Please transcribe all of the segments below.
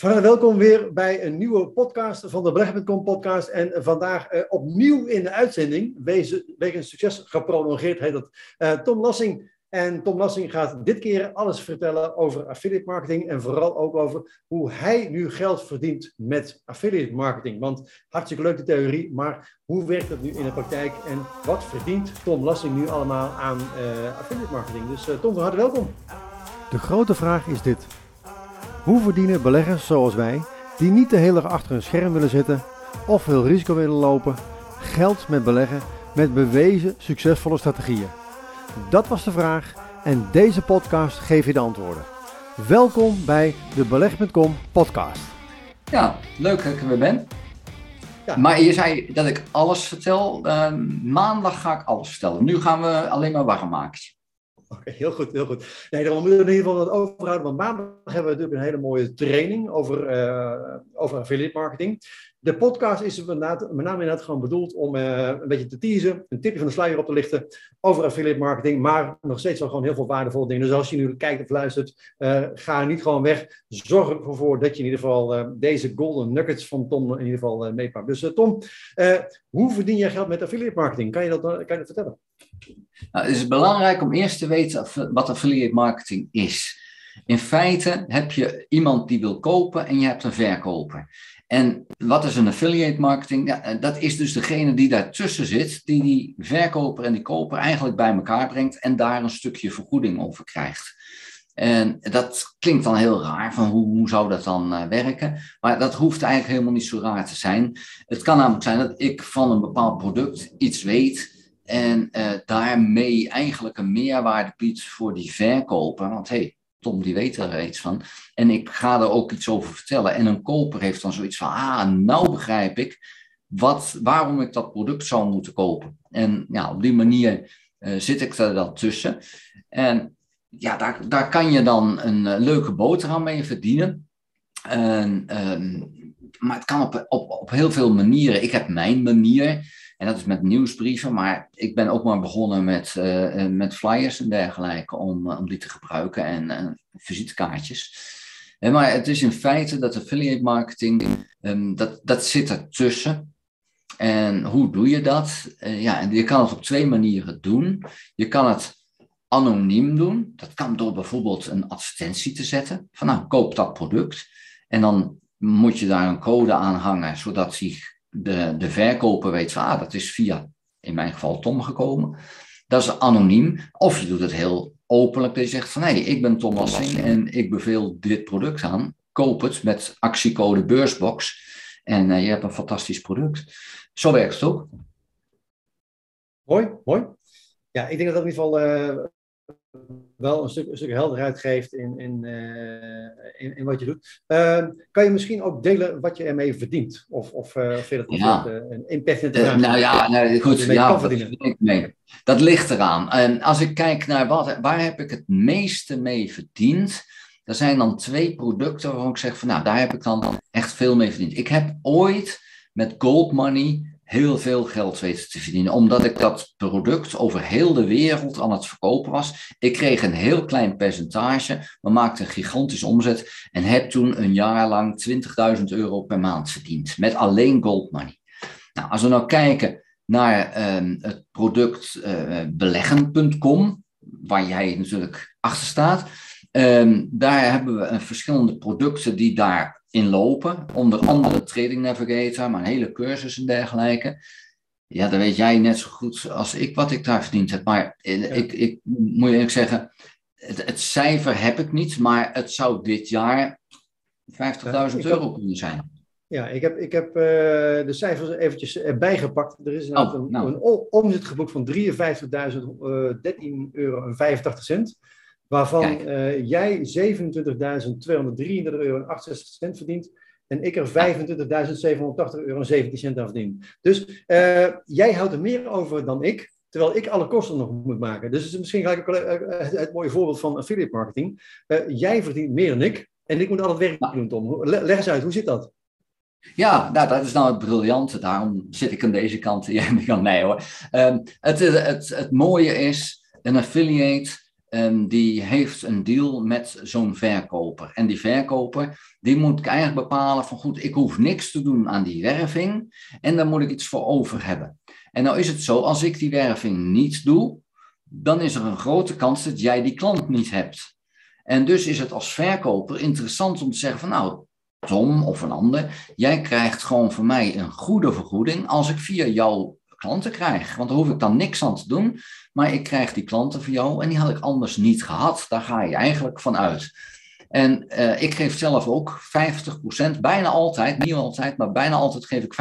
Van welkom weer bij een nieuwe podcast van de Beleggen.com podcast. En vandaag uh, opnieuw in de uitzending, wegens succes geprolongeerd, heet dat uh, Tom Lassing. En Tom Lassing gaat dit keer alles vertellen over affiliate marketing en vooral ook over hoe hij nu geld verdient met affiliate marketing. Want hartstikke leuke theorie, maar hoe werkt dat nu in de praktijk en wat verdient Tom Lassing nu allemaal aan uh, affiliate marketing? Dus Tom, van harte welkom. De grote vraag is dit. Hoe verdienen beleggers zoals wij, die niet de hele dag achter een scherm willen zitten of veel risico willen lopen, geld met beleggen met bewezen succesvolle strategieën? Dat was de vraag en deze podcast geeft je de antwoorden. Welkom bij de Beleg.com podcast. Ja, leuk dat ik er weer ben. Ja. Maar je zei dat ik alles vertel. Uh, maandag ga ik alles vertellen. Nu gaan we alleen maar warm maken. Oké, heel goed, heel goed. Nee, dan moeten we in ieder geval wat overhouden, want maandag hebben we natuurlijk een hele mooie training over, uh, over affiliate marketing. De podcast is met name inderdaad gewoon bedoeld om uh, een beetje te teasen, een tipje van de sluier op te lichten over affiliate marketing, maar nog steeds wel gewoon heel veel waardevolle dingen. Dus als je nu kijkt of luistert, uh, ga niet gewoon weg. Zorg ervoor dat je in ieder geval deze golden nuggets van Tom in ieder geval meepakt. Dus Tom, hoe verdien jij geld met affiliate marketing? Kan je dat, kan je dat vertellen? Nou, het is belangrijk om eerst te weten wat affiliate marketing is. In feite heb je iemand die wil kopen en je hebt een verkoper. En wat is een affiliate marketing? Ja, dat is dus degene die daartussen zit, die die verkoper en die koper eigenlijk bij elkaar brengt en daar een stukje vergoeding over krijgt. En dat klinkt dan heel raar, van hoe, hoe zou dat dan uh, werken? Maar dat hoeft eigenlijk helemaal niet zo raar te zijn. Het kan namelijk zijn dat ik van een bepaald product iets weet en uh, daarmee eigenlijk een meerwaarde biedt voor die verkoper. Want hey, Tom die weet er iets van. En ik ga er ook iets over vertellen. En een koper heeft dan zoiets van, ah, nou begrijp ik wat, waarom ik dat product zou moeten kopen. En ja, op die manier uh, zit ik er dan tussen. En ja, daar, daar kan je dan een uh, leuke boterham mee verdienen. En, uh, maar het kan op, op, op heel veel manieren. Ik heb mijn manier. En dat is met nieuwsbrieven, maar ik ben ook maar begonnen met, uh, met flyers en dergelijke om, om die te gebruiken en visitekaartjes. En maar het is in feite dat affiliate marketing, um, dat, dat zit ertussen. En hoe doe je dat? Ja, je kan het op twee manieren doen. Je kan het anoniem doen. Dat kan door bijvoorbeeld een advertentie te zetten. Van nou, koop dat product. En dan moet je daar een code aan hangen, zodat zich de, de verkoper weet van, ah, dat is via, in mijn geval, Tom gekomen. Dat is anoniem. Of je doet het heel openlijk, dat je zegt van, hé, hey, ik ben Tom Wassing en ik beveel dit product aan. Koop het met actiecode Beursbox en uh, je hebt een fantastisch product. Zo werkt het ook. Mooi, mooi. Ja, ik denk dat dat in ieder geval uh, wel een stuk, een stuk helderheid geeft in, in, uh, in, in, wat je doet. Uh, kan je misschien ook delen wat je ermee verdient? Of, of vind je dat ja. een impact Nou ja, nou, goed. Ja, dat, nee, dat ligt eraan. En als ik kijk naar wat, waar heb ik het meeste mee verdiend? Er zijn dan twee producten waarvan ik zeg van nou, daar heb ik dan echt veel mee verdiend. Ik heb ooit met Gold Money heel veel geld weten te verdienen. Omdat ik dat product over heel de wereld aan het verkopen was. Ik kreeg een heel klein percentage, maar maakte een gigantische omzet. En heb toen een jaar lang 20.000 euro per maand verdiend. Met alleen gold money. Nou, als we nou kijken naar uh, het product uh, beleggen.com, waar jij natuurlijk achter staat. Um, daar hebben we verschillende producten die daar inlopen. Onder andere Trading Navigator, maar een hele cursus en dergelijke. Ja, dan weet jij net zo goed als ik wat ik daar verdiend heb. Maar ik, ik moet je eerlijk zeggen, het, het, cijfer heb ik niet, maar het zou dit jaar 50.000 euro kunnen zijn. Ja, ik heb, ik heb uh, de cijfers eventjes erbij gepakt. Er is oh, een, nou. een omzet geboekt van 53.013 uh, euro en 85 cent. Waarvan uh, jij 27.233 euro en 68 cent verdient. En ik er 25.780 euro en 17 cent aan verdien. Dus uh, jij houdt er meer over dan ik. Terwijl ik alle kosten nog moet maken. Dus het is misschien gelijk het, het mooie voorbeeld van affiliate marketing. Uh, jij verdient meer dan ik. En ik moet al het werk doen, Tom. Leg eens uit, hoe zit dat? Ja, nou, dat is nou het briljante. Daarom zit ik aan deze kant. Jij ja, nee hoor. Um, het, het, het mooie is, een affiliate ehm, die heeft een deal met zo'n verkoper. En die verkoper, die moet eigenlijk bepalen van goed, ik hoef niks te doen aan die werving en daar moet ik iets voor over hebben. En nou is het zo, als ik die werving niet doe, dan is er een grote kans dat jij die klant niet hebt. En dus is het als verkoper interessant om te zeggen van nou, Tom of een ander, jij krijgt gewoon van mij een goede vergoeding als ik via jou klanten krijg. Want daar hoef ik dan niks aan te doen, maar ik krijg die klanten voor jou en die had ik anders niet gehad. Daar ga je eigenlijk van uit. En uh, ik geef zelf ook 50%, bijna altijd, niet altijd, maar bijna altijd geef ik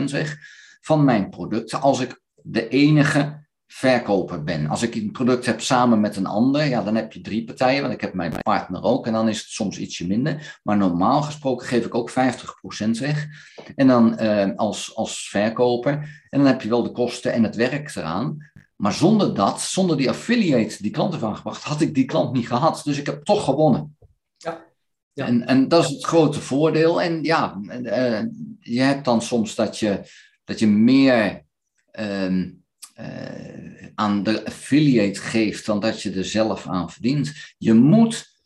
50% weg van mijn producten als ik de enige verkoper ben. Als ik een product heb samen met een ander, ja, dan heb je drie partijen, want ik heb mijn partner ook en dan is het soms ietsje minder. Maar normaal gesproken geef ik ook 50% weg. En dan uh, als, als verkoper. En dan heb je wel de kosten en het werk eraan. Maar zonder dat, zonder die affiliate die klanten van gebracht, had ik die klant niet gehad. Dus ik heb toch gewonnen. Ja. ja. En, en dat is het grote voordeel. En ja, uh, je hebt dan soms dat je, dat je meer. Uh, aan de affiliate geeft dan dat je er zelf aan verdient. Je moet,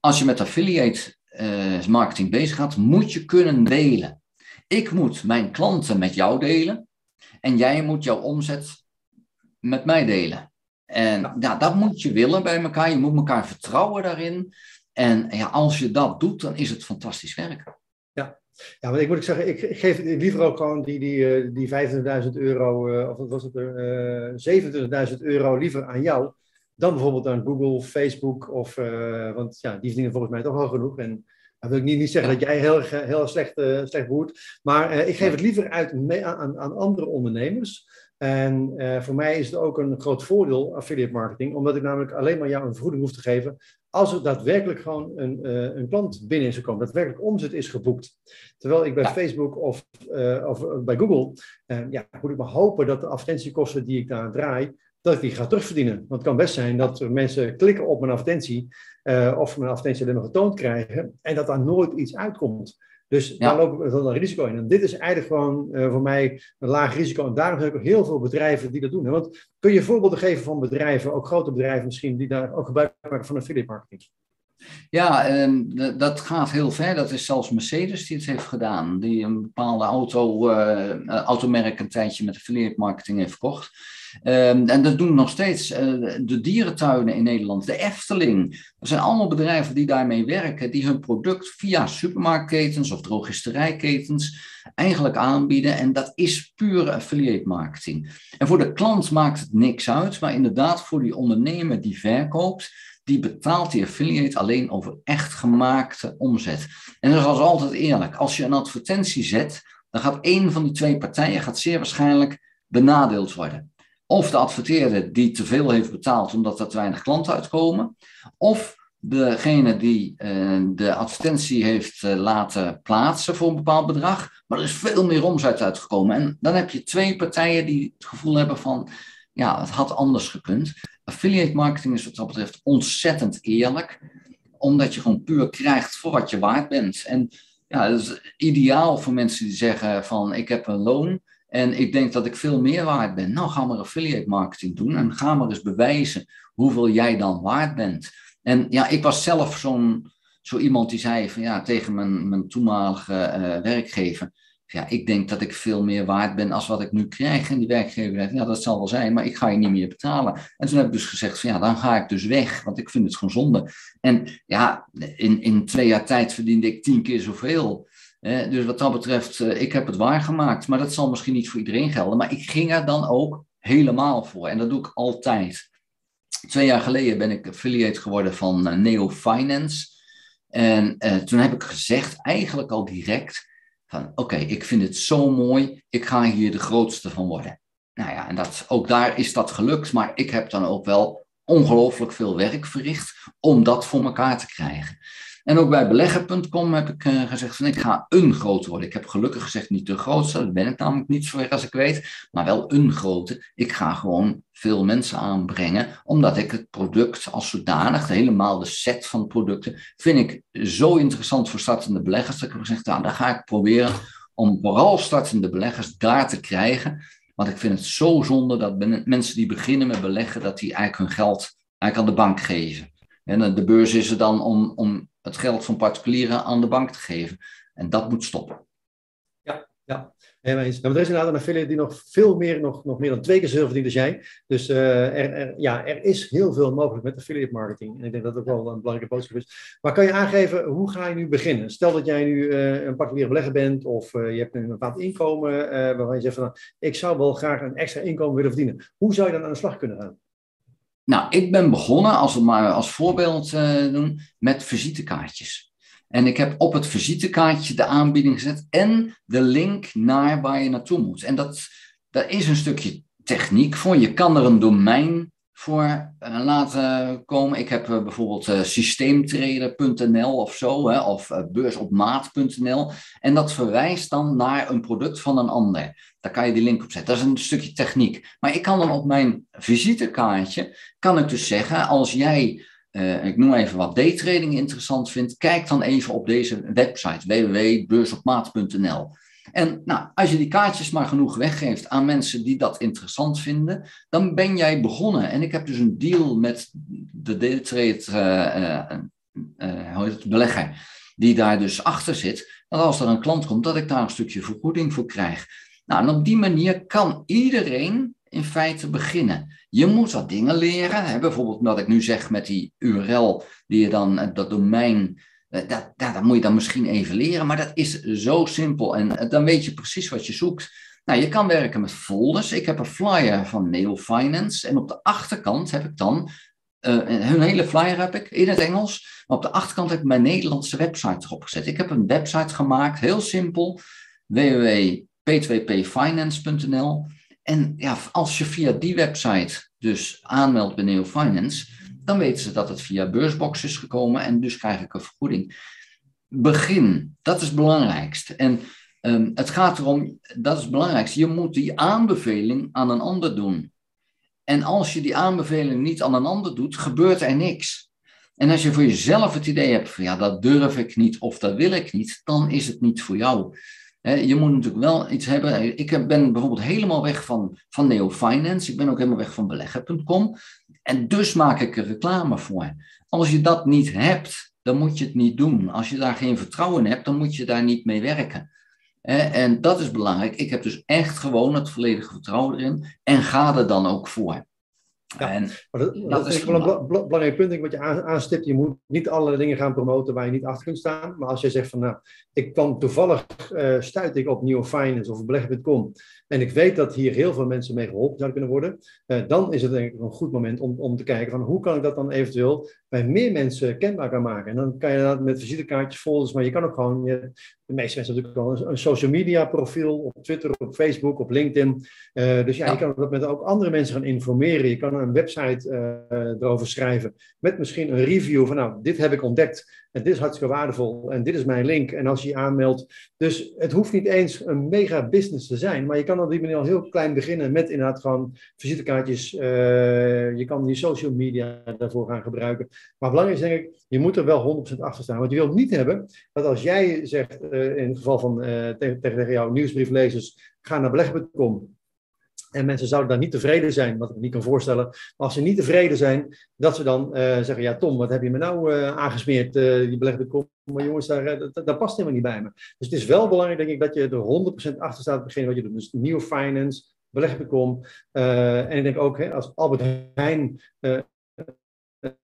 als je met affiliate uh, marketing bezig gaat, moet je kunnen delen. Ik moet mijn klanten met jou delen en jij moet jouw omzet met mij delen. En ja. dat moet je willen bij elkaar. Je moet elkaar vertrouwen daarin. En ja, als je dat doet, dan is het fantastisch werk. Ja, maar ik moet ik zeggen, ik, geef liever ook gewoon die, die, eh, die 25.000 euro, uh, of wat was het er, uh, 27.000 euro liever aan jou, dan bijvoorbeeld aan Google, Facebook, of, uh, want ja, die verdienen volgens mij toch wel genoeg. En dan wil ik niet, niet zeggen dat jij heel, heel slecht, slecht boert, maar ik geef het liever uit aan, aan andere ondernemers. En voor mij is het ook een groot voordeel, affiliate marketing, omdat ik namelijk alleen maar jou een vergoeding hoef te geven als er daadwerkelijk gewoon een, uh, een klant binnen is gekomen, daadwerkelijk omzet is geboekt. Terwijl ik bij Facebook of, uh, of eh, bij Google, ja, moet ik maar hopen dat de advertentiekosten die ik daar draai, dat ik die ga terugverdienen. Want het kan best zijn dat mensen klikken op mijn advertentie, of mijn advertentie alleen maar getoond krijgen, en dat daar nooit iets uitkomt. Dus daar lopen we wel een risico in. En dit is eigenlijk gewoon uh, voor mij een laag risico. En daarom heb ik ook heel veel bedrijven die dat doen. Want kun je voorbeelden geven van bedrijven, ook grote bedrijven misschien, die daar ook gebruik maken van affiliate marketing? Ja, ehm, dat gaat heel ver. Dat is zelfs Mercedes die het heeft gedaan. Die een bepaalde auto, uh, automerk een tijdje met affiliate marketing heeft verkocht. Ehm, en dat doen nog steeds uh, de dierentuinen in Nederland, de Efteling. Er zijn allemaal bedrijven die daarmee werken, die hun product via supermarktketens of drogisterijketens eigenlijk aanbieden. En dat is pure affiliate marketing. En voor de klant maakt het niks uit, maar inderdaad voor die ondernemer die verkoopt, die betaalt die affiliate alleen over echt gemaakte omzet. En dat is als altijd eerlijk. Als je een advertentie zet, dan gaat één van die twee partijen gaat zeer waarschijnlijk benadeeld worden. Of de adverteerder die te veel heeft betaald omdat er te weinig klanten uitkomen. Of degene die uh, de advertentie heeft uh, laten plaatsen voor een bepaald bedrag. Maar er is veel meer omzet uitgekomen. En dan heb je twee partijen die het gevoel hebben van, ja, het had anders gekund. Affiliate marketing is wat dat betreft ontzettend eerlijk. Omdat je gewoon puur krijgt voor wat je waard bent. En ja, dat is ideaal voor mensen die zeggen van, ik heb een loon. En ik denk dat ik veel meer waard ben. Nou, ga maar affiliate marketing doen en ga maar eens bewijzen hoeveel jij dan waard bent. En ja, ik was zelf zo'n zo iemand die zei van ja, tegen mijn, mijn toenmalige uh, werkgever. Ja, ik denk dat ik veel meer waard ben als wat ik nu krijg. En die werkgever zei, ja, dat zal wel zijn, maar ik ga je niet meer betalen. En toen heb ik dus gezegd van ja, dan ga ik dus weg, want ik vind het gewoon zonde. En ja, in, in twee jaar tijd verdiende ik tien keer zoveel dus wat dat betreft, uh, ik heb het waargemaakt. Maar dat zal misschien niet voor iedereen gelden. Maar ik ging er dan ook helemaal voor. En dat doe ik altijd. Twee jaar geleden ben ik affiliate geworden van uh, Neo Finance. En uh, toen heb ik gezegd, eigenlijk al direct, van oké, ik vind het zo mooi. Ik ga hier de grootste van worden. Nou ja, en dat, ook daar is dat gelukt. Maar ik heb dan ook wel ongelooflijk veel werk verricht om dat voor elkaar te krijgen. En ook bij belegger.com heb ik uh, gezegd van ik ga een grote worden. Ik heb gelukkig gezegd niet de grootste, dat ben ik namelijk niet zover als ik weet, maar wel een grote. Ik ga gewoon veel mensen aanbrengen, omdat ik het product als zodanig, helemaal de set van producten, vind ik zo interessant voor startende beleggers dat ik heb gezegd, nou, dan ga ik proberen om vooral startende beleggers daar te krijgen. Want ik vind het zo zonde dat mensen die beginnen met beleggen, dat die eigenlijk hun geld Hij kan de bank geven. En de beurs is er dan om, om het geld van particulieren aan de bank te geven. En dat moet stoppen. Ja, ja. Helemaal eens. Er is inderdaad een affiliate die nog veel meer, nog, nog meer dan twee keer zoveel verdient als jij. Dus uh, er, ja, er is heel veel mogelijk met affiliate marketing. En ik denk dat dat ook wel een belangrijke boodschap is. Maar kan je aangeven, hoe ga je nu beginnen? Stel dat jij nu uh, een particulier belegger bent of je hebt een bepaald inkomen waarvan je zegt van, nou, ik zou wel graag een extra inkomen willen verdienen. Hoe zou je dan aan de slag kunnen gaan? Nou, ik ben begonnen, als we maar als voorbeeld doen, met visitekaartjes. En ik heb op het visitekaartje de aanbieding gezet en de link naar waar je naartoe moet. En dat, dat is een stukje techniek voor. Je kan er een domein voor uh, laten komen. Ik heb uh, bijvoorbeeld uh, systeemtrader.nl of zo, hè, of beursopmaat.nl. En dat verwijst dan naar een product van een ander. Daar kan je die link op zetten. Dat is een stukje techniek. Maar ik kan dan op mijn visitekaartje, kan ik dus zeggen, als jij ik noem even wat daytrading interessant vindt, kijk dan even op deze website www.beursopmaat.nl. En nou, als je die kaartjes maar genoeg weggeeft aan mensen die dat interessant vinden, dan ben jij begonnen. En ik heb dus een deal met de daytrade uh, uh, hoe heet het, belegger, die daar dus achter zit, dat als er een klant komt, dat ik daar een stukje vergoeding voor krijg. Nou, en op die manier kan iedereen in feite beginnen. Je moet wat dingen leren. Hè? Bijvoorbeeld wat ik nu zeg met die URL, die je dan, eh, dat domein, eh, dat, dat, moet je dan misschien even leren. Maar dat is zo simpel en eh, dan weet je precies wat je zoekt. Nou, je kan werken met folders. Ik heb een flyer van Neo Finance. En op de achterkant heb ik dan, uh, hun hele flyer heb ik in het Engels. Maar op de achterkant heb ik mijn Nederlandse website erop gezet. Ik heb een website gemaakt, heel simpel. www.p2pfinance.nl en ja, als je via die website dus aanmeldt bij Neo Finance, dan weten ze dat het via Beursbox is gekomen en dus krijg ik een vergoeding. Begin, dat is het belangrijkste. En um, het gaat erom, dat is het belangrijkste, je moet die aanbeveling aan een ander doen. En als je die aanbeveling niet aan een ander doet, gebeurt er niks. En als je voor jezelf het idee hebt van ja, dat durf ik niet of dat wil ik niet, dan is het niet voor jou je moet natuurlijk wel iets hebben. Ik ben bijvoorbeeld helemaal weg van, van Neo Finance. Ik ben ook helemaal weg van beleggen.com. En dus maak ik er reclame voor. Als je dat niet hebt, dan moet je het niet doen. Als je daar geen vertrouwen in hebt, dan moet je daar niet mee werken. En dat is belangrijk. Ik heb dus echt gewoon het volledige vertrouwen erin en ga er dan ook voor. Ja, en dat, is wel een belangrijk punt wat je aanstipt. Je moet niet alle dingen gaan promoten waar je niet achter kunt staan. Maar als je zegt van nou, ik kwam toevallig, uh, stuit ik op Neo Finance of beleggen.com. En ik weet dat hier heel veel mensen mee geholpen zouden kunnen worden. Uh, dan is het denk ik een goed moment om, om te kijken van hoe kan ik dat dan eventueel bij meer mensen kenbaar gaan maken. En dan kan je dat met visitekaartjes, folders, maar je kan ook gewoon, je, de meeste mensen natuurlijk wel een, social media profiel op Twitter, op Facebook, op LinkedIn. Uh, dus ja, je kan dat met ook andere mensen gaan informeren. Je kan een website uh, erover schrijven met misschien een review van nou, dit heb ik ontdekt. En dit is hartstikke waardevol en dit is mijn link. En als je je aanmeldt. Dus het hoeft niet eens een mega business te zijn. Maar je kan op die manier al heel klein beginnen met inderdaad gewoon visitekaartjes. Uh, je kan die social media daarvoor gaan gebruiken. Maar belangrijk is denk ik, je moet er wel 100% achter staan. Want je wilt niet hebben dat als jij zegt, in het geval van uh, tegen, tegen jouw nieuwsbrieflezers, ga naar beleggen.com. En mensen zouden daar niet tevreden zijn, wat ik me niet kan voorstellen. Maar als ze niet tevreden zijn, dat ze dan uh, zeggen: Ja, Tom, wat heb je me nou aangesmeerd? Die belegde kop. Maar jongens, daar, dat, past helemaal niet bij me. Dus het is wel belangrijk, denk ik, dat je er 100% achter staat begin wat je doet. Dus nieuwe finance, beleggen.com. en ik denk ook, hè, als Albert Heijn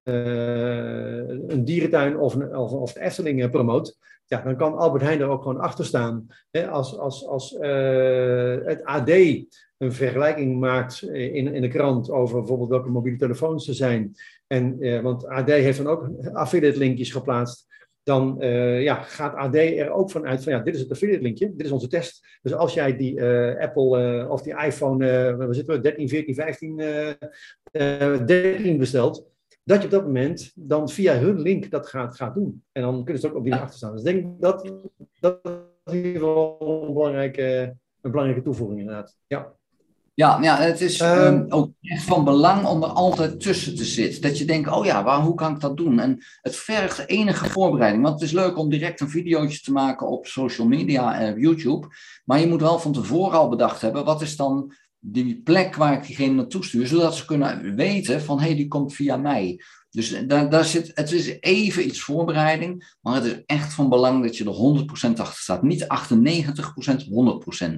een dierentuin of, of, of de Efteling promoot, ja, dan kan Albert Heijn er ook gewoon achter staan. Als als, als het AD een vergelijking maakt in, in de krant over bijvoorbeeld welke mobiele telefoons er zijn. En, eh, want AD heeft dan ook affiliate linkjes geplaatst. Dan ja, gaat AD er ook van uit van ja, dit is het affiliate linkje, dit is onze test. Dus als jij die Apple of die iPhone, we zitten 13, 14, 15, 13 bestelt, dat je op dat moment dan via hun link dat gaat, gaat doen. En dan kunnen ze ook op die achter staan. Dus ik denk dat dat in ieder geval een belangrijke, een belangrijke toevoeging inderdaad. Ja. Ja, ja het is ehm, ehm, ook echt van belang om er altijd tussen te zitten. Dat je denkt, oh ja, waar, hoe kan ik dat doen? En het vergt enige voorbereiding. Want het is leuk om direct een videootje te maken op social media en YouTube. Maar je moet wel van tevoren al bedacht hebben, wat is dan die plek waar ik diegene naartoe stuur, zodat ze kunnen weten van hé, hey, die komt via mij. Dus daar, daar zit, het is even iets voorbereiding, maar het is echt van belang dat je er 100% achter staat. Niet 98%, 100%.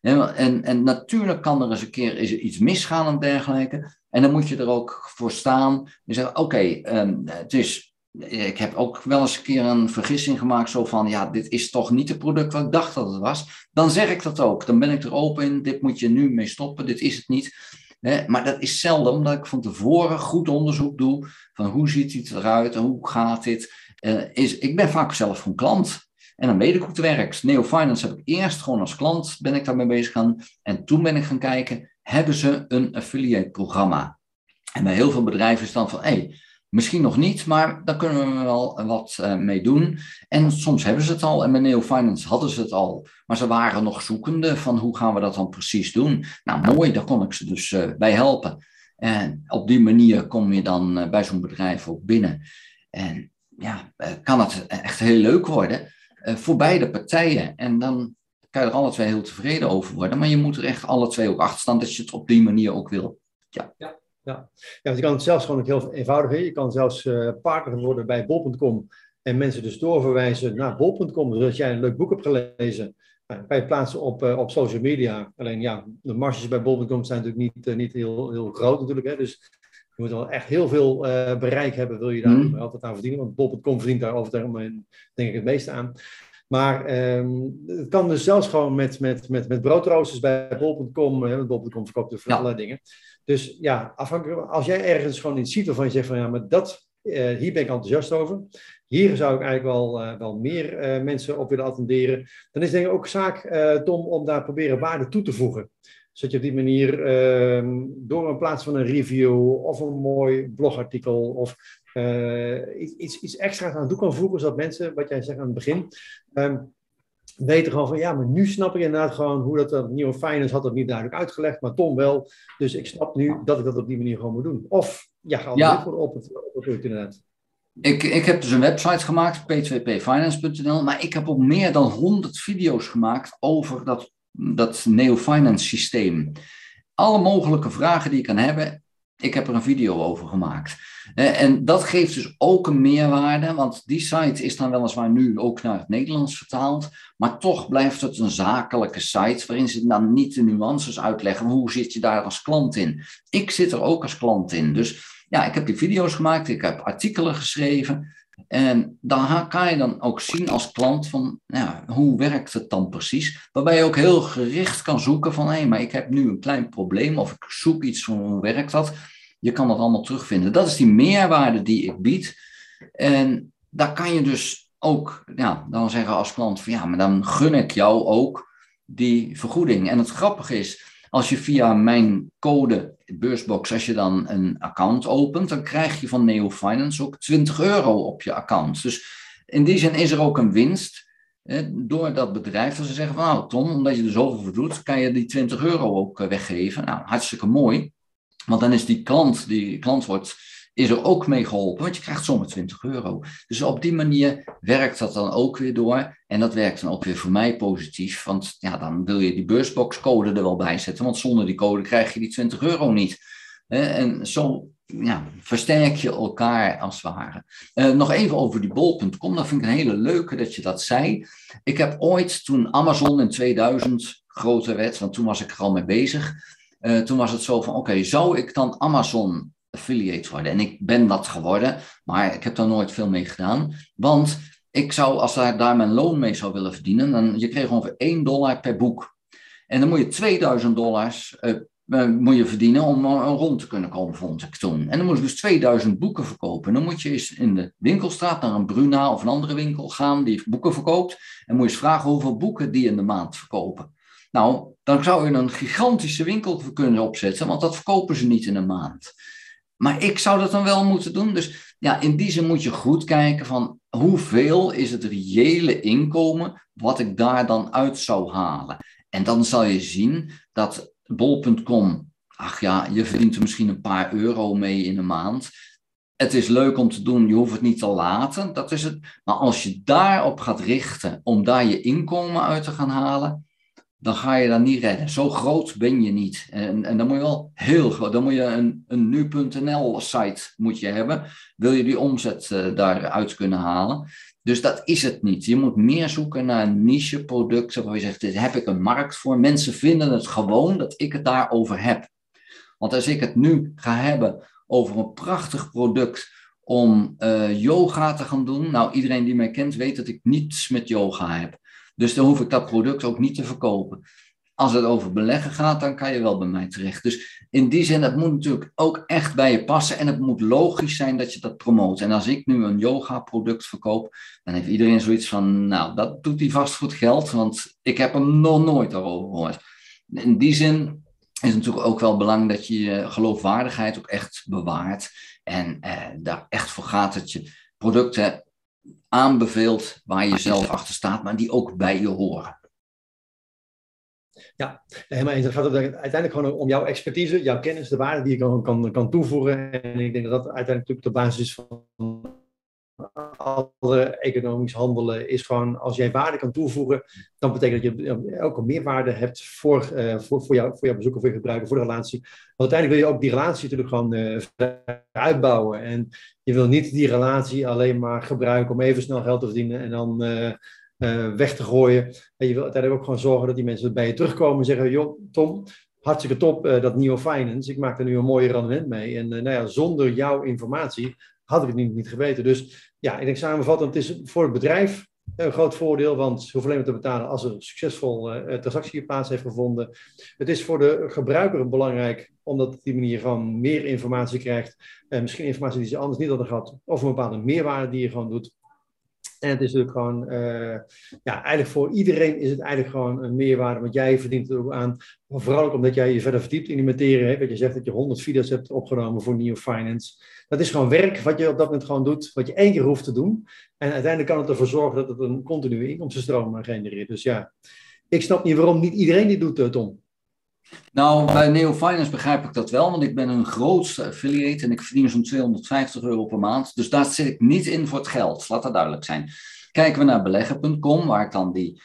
En, en natuurlijk kan er eens een keer is iets misgaan en dergelijke. En dan moet je er ook voor staan. Je zegt, oké, ehm, het is ik heb ook wel eens een keer een vergissing gemaakt, zo van, ja, dit is toch niet het product wat ik dacht dat het was. Dan zeg ik dat ook. Dan ben ik er open in, dit moet je nu mee stoppen, dit is het niet. maar dat is zelden, omdat ik van tevoren goed onderzoek doe, van hoe ziet het eruit en hoe gaat dit. Uh, is, ik ben vaak zelf een klant. En dan weet ik hoe het werkt. Neo Finance heb ik eerst gewoon als klant ben ik daarmee bezig gaan. En toen ben ik gaan kijken, hebben ze een affiliate programma? En bij heel veel bedrijven is dan van, hé, hey, Misschien nog niet, maar daar kunnen we wel wat uh, mee doen. En soms hebben ze het al. En bij Neo Finance hadden ze het al. Maar ze waren nog zoekende van hoe gaan we dat dan precies doen. Nou, mooi, daar kon ik ze dus uh, bij helpen. En op die manier kom je dan uh, bij zo'n bedrijf ook binnen. En ja, kan het echt heel leuk worden voor beide partijen. En dan kan je er alle twee heel tevreden over worden. Maar je moet er echt alle twee ook achter staan dat je het op die manier ook wil. Ja. ja. Ja. ja, je kan het zelfs gewoon heel eenvoudig. Je kan zelfs uh, partner worden bij bol.com en mensen dus doorverwijzen naar bol.com, zodat jij een leuk boek hebt gelezen. Nou, kan je plaatsen op, uh, op social media. Alleen ja, de marges bij bol.com zijn natuurlijk niet, uh, niet heel, heel groot natuurlijk. Hè? Dus je moet wel echt heel veel bereik hebben, wil je daar mm. altijd aan verdienen. Want bol.com verdient daar over het denk ik het meeste aan. Maar um, het kan dus zelfs gewoon met, met, met, met broodroosters bij bol.com. Bol.com verkoopt dus voor allerlei dingen. Dus ja, afhankelijk, als jij ergens gewoon iets ziet waarvan je zegt van ja, maar dat, uh, hier ben ik enthousiast over. Hier zou ik eigenlijk wel, uh, wel meer uh, mensen op willen attenderen. Dan is denk ik ook zaak, Tom, om daar proberen waarde toe te voegen. Zodat je op die manier ehm, door in plaats van een review of een mooi blogartikel of iets, iets extra's aan toe kan voegen, zodat mensen, wat jij zegt aan het begin, um, weten gewoon van ja, maar nu snap ik inderdaad gewoon hoe dat, dat nieuwe finance had dat niet duidelijk uitgelegd, maar Tom wel. Dus ik snap nu dat ik dat op die manier gewoon moet doen. Of ja, ga ja. voor op het, op het inderdaad. Ik, ik heb dus een website gemaakt, p2pfinance.nl, maar ik heb ook meer dan 100 video's gemaakt over dat, dat neo-finance systeem. Alle mogelijke vragen die ik kan hebben, ik heb er een video over gemaakt. En dat geeft dus ook een meerwaarde, want die site is dan weliswaar nu ook naar het Nederlands vertaald, maar toch blijft het een zakelijke site waarin ze dan niet de nuances uitleggen. Hoe zit je daar als klant in? Ik zit er ook als klant in. Dus ja, ik heb die video's gemaakt, ik heb artikelen geschreven. En dan kan je dan ook zien als klant van, ja, hoe werkt het dan precies? Waarbij je ook heel gericht kan zoeken van, hé, maar ik heb nu een klein probleem of ik zoek iets van hoe werkt dat? Je kan dat allemaal terugvinden. Dat is die meerwaarde die ik bied. En daar kan je dus ook, ja, dan zeggen als klant van, ja, maar dan gun ik jou ook die vergoeding. En het grappige is, als je via mijn code Beursbox, als je dan een account opent, dan krijg je van Neo Finance ook 20 euro op je account. Dus in die zin is er ook een winst door dat bedrijf. Dat ze zeggen van, nou Tom, omdat je er zoveel voor doet, kan je die 20 euro ook eh, weggeven. Nou, hartstikke mooi. Want dan is die klant, die klant wordt, is er ook mee geholpen, want je krijgt zomaar 20 euro. Dus op die manier werkt dat dan ook weer door. En dat werkt dan ook weer voor mij positief, want ja, dan wil je die beursboxcode er wel bij zetten, want zonder die code krijg je die 20 euro niet. En zo ja, versterk je elkaar als het ware. Uh, nog even over die bol.com, dat vind ik een hele leuke dat je dat zei. Ik heb ooit, toen Amazon in 2000 groter werd, want toen was ik er al mee bezig, uh, toen was het zo van, oké, zou ik dan Amazon affiliate worden? En ik ben dat geworden, maar ik heb daar nooit veel mee gedaan. Want ik zou, als ik daar mijn loon mee zou willen verdienen, dan je kreeg ongeveer 1 dollar per boek. En dan moet je 2000 dollars uh, moet je verdienen om rond te kunnen komen, vond ik toen. En dan moet je dus 2000 boeken verkopen. Dan moet je eens in de winkelstraat naar een Bruna of een andere winkel gaan die boeken verkoopt. En moet je eens vragen hoeveel boeken die in de maand verkopen. Nou, dan zou je een gigantische winkel kunnen opzetten, want dat verkopen ze niet in een maand. Maar ik zou dat dan wel moeten doen. Dus ja, in die zin moet je goed kijken van hoeveel is het reële inkomen wat ik daar dan uit zou halen. En dan zal je zien dat bol.com, ach ja, je verdient er misschien een paar euro mee in een maand. Het is leuk om te doen, je hoeft het niet te laten, dat is het. Maar als je daarop gaat richten om daar je inkomen uit te gaan halen, dan ga je dat niet redden. Zo groot ben je niet. En, en dan moet je wel heel groot, dan moet je een, een nu.nl site moet je hebben. Wil je die omzet uh, daaruit kunnen halen. Dus dat is het niet. Je moet meer zoeken naar niche producten waar je zegt, dit heb ik een markt voor. Mensen vinden het gewoon dat ik het daarover heb. Want als ik het nu ga hebben over een prachtig product om uh, yoga te gaan doen. Nou, iedereen die mij kent weet dat ik niets met yoga heb. Dus dan hoef ik dat product ook niet te verkopen. Als het over beleggen gaat, dan kan je wel bij mij terecht. Dus in die zin, het moet natuurlijk ook echt bij je passen en het moet logisch zijn dat je dat promoot. En als ik nu een yoga-product verkoop, dan heeft iedereen zoiets van, nou, dat doet hij vast voor het geld, want ik heb hem nog nooit daarover gehoord. In die zin is het natuurlijk ook wel belangrijk dat je je geloofwaardigheid ook echt bewaart. En eh, daar echt voor gaat dat je producten aanbeveelt waar je zelf achter staat, maar die ook bij je horen. Ja, helemaal eens. Het gaat uiteindelijk gewoon om jouw expertise, jouw kennis, de waarde die je kan, kan, kan toevoegen. En ik denk dat dat uiteindelijk natuurlijk de basis is van alle economisch handelen is gewoon, als jij waarde kan toevoegen, dan betekent dat je ook een meerwaarde hebt voor, uh, voor, voor, jou, voor jouw bezoeker, voor je gebruiker, voor de relatie. Want uiteindelijk wil je ook die relatie natuurlijk gewoon uh, uitbouwen. En je wil niet die relatie alleen maar gebruiken om even snel geld te verdienen en dan weg te gooien. En je wil uiteindelijk ook gewoon zorgen dat die mensen bij je terugkomen en zeggen, joh, Tom, hartstikke top, dat nieuwe finance. Ik maak er nu een mooie rendement mee. En nou ja, zonder jouw informatie had ik het niet, niet geweten. Dus ja, ik denk samenvattend, het is voor het bedrijf een groot voordeel, want ze hoeven alleen maar te betalen als er een succesvol uh, transactie plaats heeft gevonden. Het is voor de gebruiker belangrijk, omdat op die manier gewoon meer informatie krijgt. Misschien informatie die ze anders niet hadden gehad, of een bepaalde meerwaarde die je gewoon doet. En het is natuurlijk gewoon, uh, ja, eigenlijk voor iedereen is het eigenlijk gewoon een meerwaarde, want jij verdient er ook aan. Vooral ook omdat jij je verder verdiept in die materie. Hè, wat je zegt dat je 100 video's hebt opgenomen voor Neo Finance. Dat is gewoon werk wat je op dat moment gewoon doet, wat je één keer hoeft te doen. En uiteindelijk kan het ervoor zorgen dat het een continue inkomstenstroom genereert. Dus ja, ik snap niet waarom niet iedereen dit doet, eh, Tom. Nou, bij Neo Finance begrijp ik dat wel, want ik ben een grootste affiliate en ik verdien zo'n 250 euro per maand. Dus daar zit ik niet in voor het geld, laat dat duidelijk zijn. Kijken we naar beleggen.com, waar ik dan die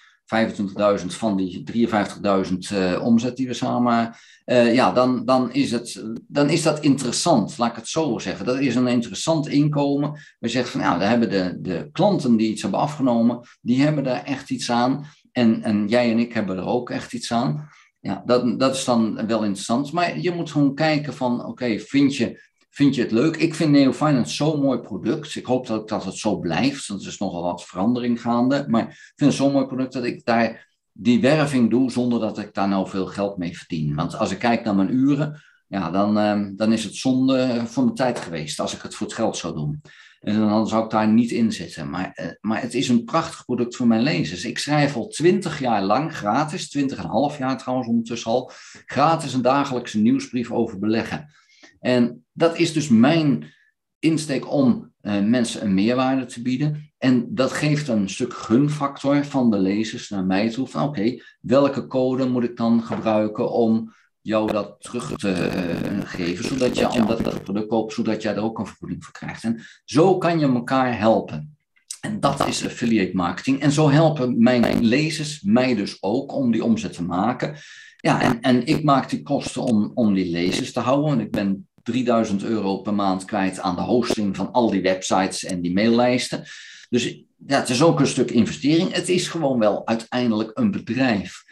25.000 van die 53.000 uh, omzet die we samen. Uh, ja, dan, dan, is het, dan is dat interessant, laat ik het zo zeggen. Dat is een interessant inkomen. We zeggen van ja, we hebben de, de klanten die iets hebben afgenomen, die hebben daar echt iets aan. En, en jij en ik hebben er ook echt iets aan. Ja, dat, dat is dan wel interessant. Maar je moet gewoon kijken van, oké, vind, je, vind je het leuk? Ik vind Neo Finance zo'n mooi product. Ik hoop dat, dat het zo blijft, want er is nogal wat verandering gaande. Maar ik vind het zo'n mooi product dat ik daar die werving doe zonder dat ik daar nou veel geld mee verdien. Want als ik kijk naar mijn uren, ja, dan, ehm, dan is het zonde van mijn tijd geweest als ik het voor het geld zou doen. En dan zou ik daar niet in zitten. Maar, uh, maar het is een prachtig product voor mijn lezers. Ik schrijf al twintig jaar lang gratis, twintig en een half jaar trouwens ondertussen al, gratis een dagelijkse nieuwsbrief over beleggen. En dat is dus mijn insteek om uh, mensen een meerwaarde te bieden. En dat geeft een stuk gunfactor van de lezers naar mij toe. Van oké, welke code moet ik dan gebruiken om jou dat terug te uh, geven, zodat je omdat dat product koopt, zodat jij er ook een vergoeding voor krijgt. En zo kan je elkaar helpen. En dat is affiliate marketing. En zo helpen mijn lezers mij dus ook om die omzet te maken. Ja, en, en ik maak die kosten om, om die lezers te houden. En ik ben 3000 euro per maand kwijt aan de hosting van al die websites en die maillijsten. Dus ja, het is ook een stuk investering. Het is gewoon wel uiteindelijk een bedrijf.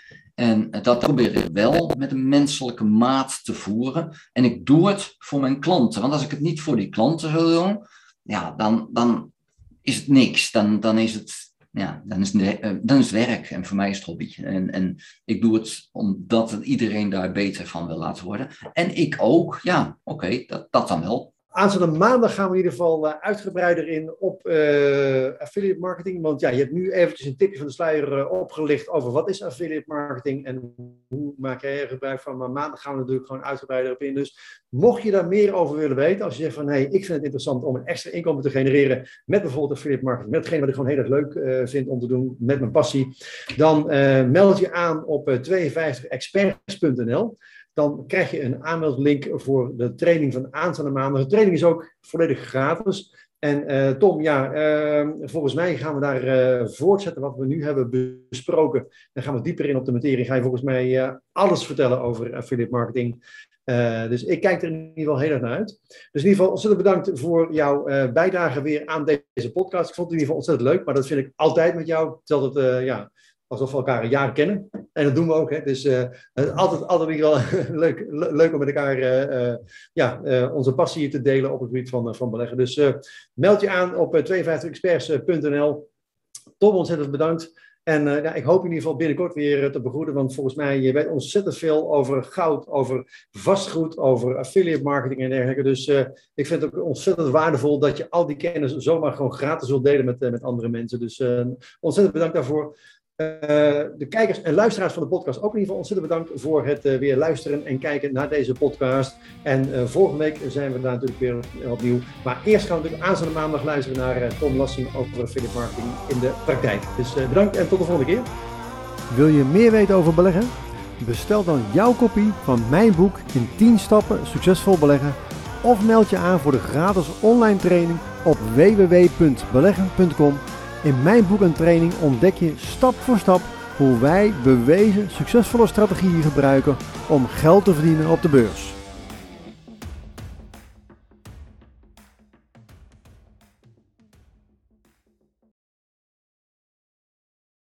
En dat probeer ik wel met een menselijke maat te voeren. En ik doe het voor mijn klanten. Want als ik het niet voor die klanten zou doen, ja, dan, dan is het niks. Dan, dan, is het, ja, dan, is eh, dan is werk. En voor mij is het hobby. En, en ik doe het omdat iedereen daar beter van wil laten worden. En ik ook. Ja, oké, dat, dat dan wel. Aanstaande maandag gaan we in ieder geval uh, uitgebreider in op uh, affiliate marketing. Want ja, je hebt nu eventjes een tipje van de sluier uh, opgelicht over wat is affiliate marketing en hoe maak jij er gebruik van. Maar maandag gaan we natuurlijk gewoon uitgebreider op in. Dus mocht je daar meer over willen weten, als je zegt van hé, hey, ik vind het interessant om een extra inkomen te genereren met bijvoorbeeld affiliate marketing, met hetgeen wat ik gewoon heel erg leuk vind om te doen, met mijn passie, dan meld je aan op 52experts.nl dan krijg je een aanmeldlink voor de training van aanstaande maanden. De training is ook volledig gratis. En Tom, ja, ehm, volgens mij gaan we daar voortzetten wat we nu hebben besproken. Dan gaan we dieper in op de materie. Ga je volgens mij alles vertellen over affiliate marketing. dus ik kijk er in ieder geval heel erg naar uit. Dus in ieder geval ontzettend bedankt voor jouw bijdrage weer aan deze podcast. Ik vond het in ieder geval ontzettend leuk, maar dat vind ik altijd met jou. Het, ja, alsof we elkaar een jaar kennen. En dat doen we ook. Hè. Dus uh, altijd, altijd wel leuk, leuk om met elkaar uh, ja, onze passie te delen op het gebied van, van beleggen. Dus meld je aan op 52experts.nl. Tom, ontzettend bedankt. En ja, ik hoop in ieder geval binnenkort weer te begroeten, want volgens mij je weet ontzettend veel over goud, over vastgoed, over affiliate marketing en dergelijke. Dus ik vind het ook ontzettend waardevol dat je al die kennis zomaar gewoon gratis wilt delen met, met andere mensen. Dus ontzettend bedankt daarvoor. Eh, de kijkers en luisteraars van de podcast ook in ieder geval ontzettend bedankt voor het uh, weer luisteren en kijken naar deze podcast. En uh, volgende week zijn we daar natuurlijk weer opnieuw. Maar eerst gaan we natuurlijk aanstaande maandag luisteren naar Tom Lassing over affiliate marketing in de praktijk. Dus bedankt en tot de volgende keer. Wil je meer weten over beleggen? Bestel dan jouw kopie van mijn boek in 10 stappen succesvol beleggen. Of meld je aan voor de gratis online training op www.beleggen.com in mijn boek en training ontdek je stap voor stap hoe wij bewezen succesvolle strategieën gebruiken om geld te verdienen op de beurs.